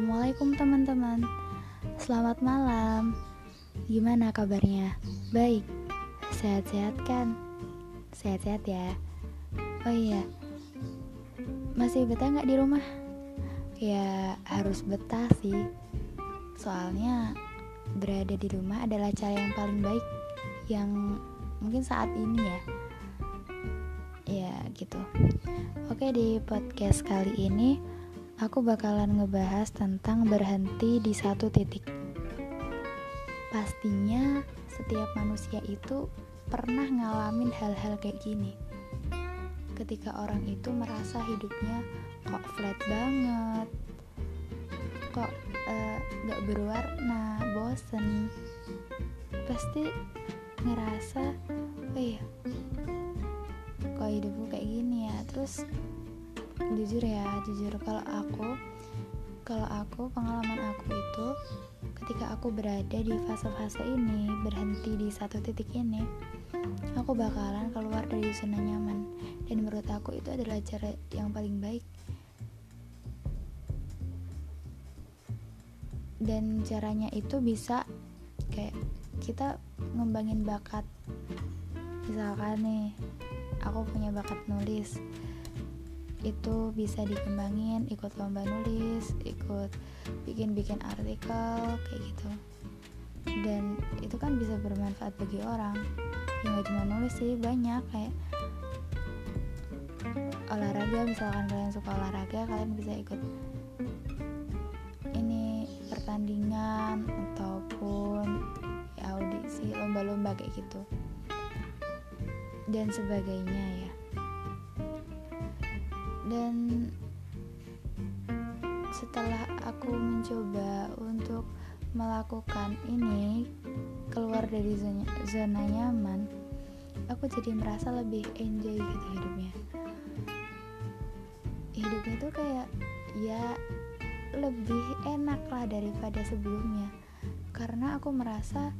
Assalamualaikum teman-teman. Selamat malam. Gimana kabarnya? Baik. Sehat-sehat kan? Sehat-sehat ya? Oh iya. Masih betah gak di rumah? Ya harus betah sih. Soalnya Berada di rumah adalah cara yang paling baik Yang mungkin saat ini ya. Ya gitu. Oke di podcast kali ini aku bakalan ngebahas tentang berhenti di satu titik. Pastinya setiap manusia itu pernah ngalamin hal-hal kayak gini. Ketika orang itu merasa hidupnya kok flat banget, kok uh, gak berwarna, bosen, pasti ngerasa, oh iya, kok hidupku kayak gini ya, terus jujur ya jujur. Kalau aku kalau aku pengalaman aku itu ketika aku berada di fase-fase ini berhenti di satu titik ini aku bakalan keluar dari zona nyaman. Dan menurut aku itu adalah cara yang paling baik. Dan caranya itu bisa kayak kita ngembangin bakat. Misalkan nih aku punya bakat nulis itu bisa dikembangin ikut lomba nulis ikut bikin-bikin artikel kayak gitu. Dan itu kan bisa bermanfaat bagi orang. Yang gak cuma nulis sih banyak kayak olahraga misalkan kalian suka olahraga kalian bisa ikut ini pertandingan ataupun ya audisi lomba-lomba kayak gitu. Dan sebagainya ya dan setelah aku mencoba untuk melakukan ini keluar dari zona, zona nyaman aku jadi merasa lebih enjoy gitu hidupnya. Hidupnya tuh kayak ya lebih enak lah daripada sebelumnya. Karena aku merasa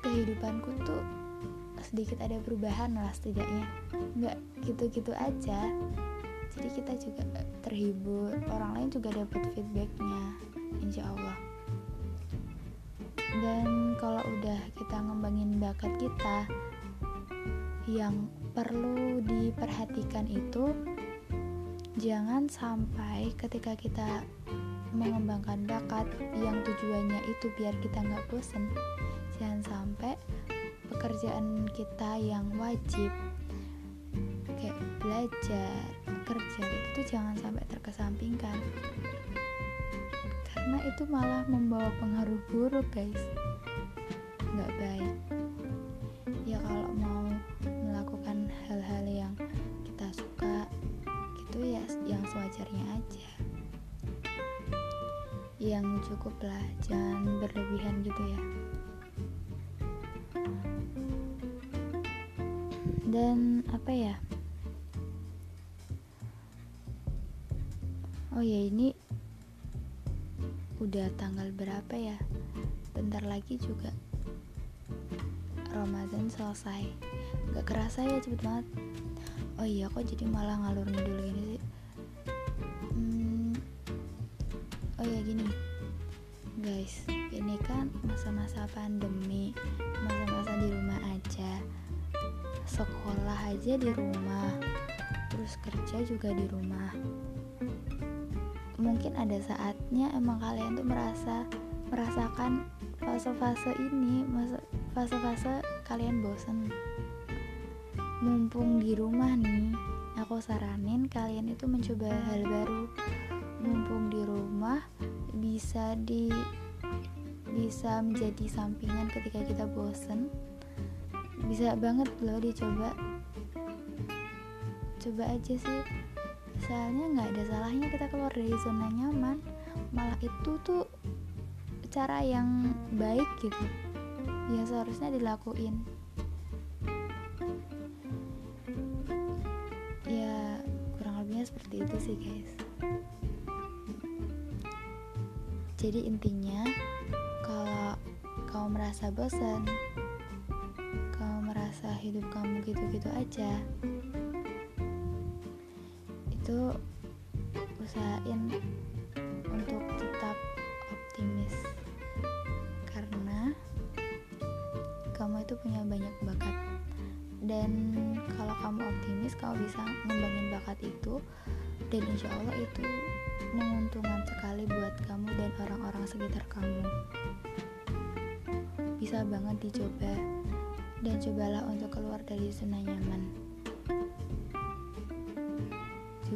kehidupanku tuh sedikit ada perubahan lah setidaknya. Nggak gitu-gitu aja jadi kita juga terhibur orang lain juga dapat feedbacknya insya Allah dan kalau udah kita ngembangin bakat kita yang perlu diperhatikan itu jangan sampai ketika kita mengembangkan bakat yang tujuannya itu biar kita nggak bosen. Jangan sampai pekerjaan kita yang wajib kayak belajar kerja itu jangan sampai terkesampingkan. Karena itu malah membawa pengaruh buruk guys. Nggak baik. Ya kalau mau melakukan hal-hal yang kita suka gitu ya yang sewajarnya aja. Yang cukup lah jangan berlebihan gitu ya. Dan apa ya oh ya ini udah tanggal berapa ya? Bentar lagi juga Ramadan selesai. Gak kerasa ya cepet banget. Oh iya kok jadi malah ngalur ngidul gini sih? Hmm, oh ya gini. Guys ini kan masa-masa pandemi masa-masa di rumah aja. Sekolah aja di rumah terus kerja juga di rumah mungkin ada saatnya emang kalian tuh merasa merasakan fase-fase ini fase-fase kalian bosen. Mumpung di rumah nih aku saranin kalian itu mencoba hal baru. Mumpung di rumah bisa di bisa menjadi sampingan ketika kita bosen. Bisa banget loh dicoba. Coba aja sih soalnya nggak ada salahnya kita keluar dari zona nyaman malah itu tuh cara yang baik gitu. Yang seharusnya dilakuin. Ya kurang lebihnya seperti itu sih guys. Jadi intinya kalau kamu merasa bosan kamu merasa hidup kamu gitu-gitu aja itu usahain untuk tetap optimis. Karena kamu itu punya banyak bakat. Dan kalau kamu optimis kamu bisa ngembangin bakat itu. Dan insya Allah itu menguntungkan sekali buat kamu dan orang-orang sekitar kamu. Bisa banget dicoba. Dan cobalah untuk keluar dari zona nyaman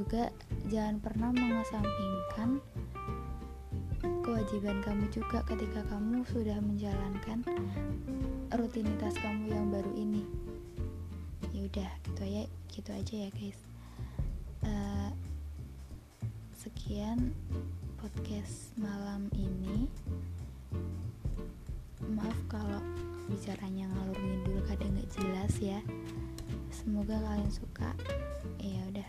juga jangan pernah mengesampingkan kewajiban kamu juga ketika kamu sudah menjalankan rutinitas kamu yang baru ini. Ya udah gitu aja gitu aja ya guys. Uh, sekian podcast malam ini. Maaf kalau bicaranya ngalur ngidul kadang nggak jelas ya. Semoga kalian suka. Ya udah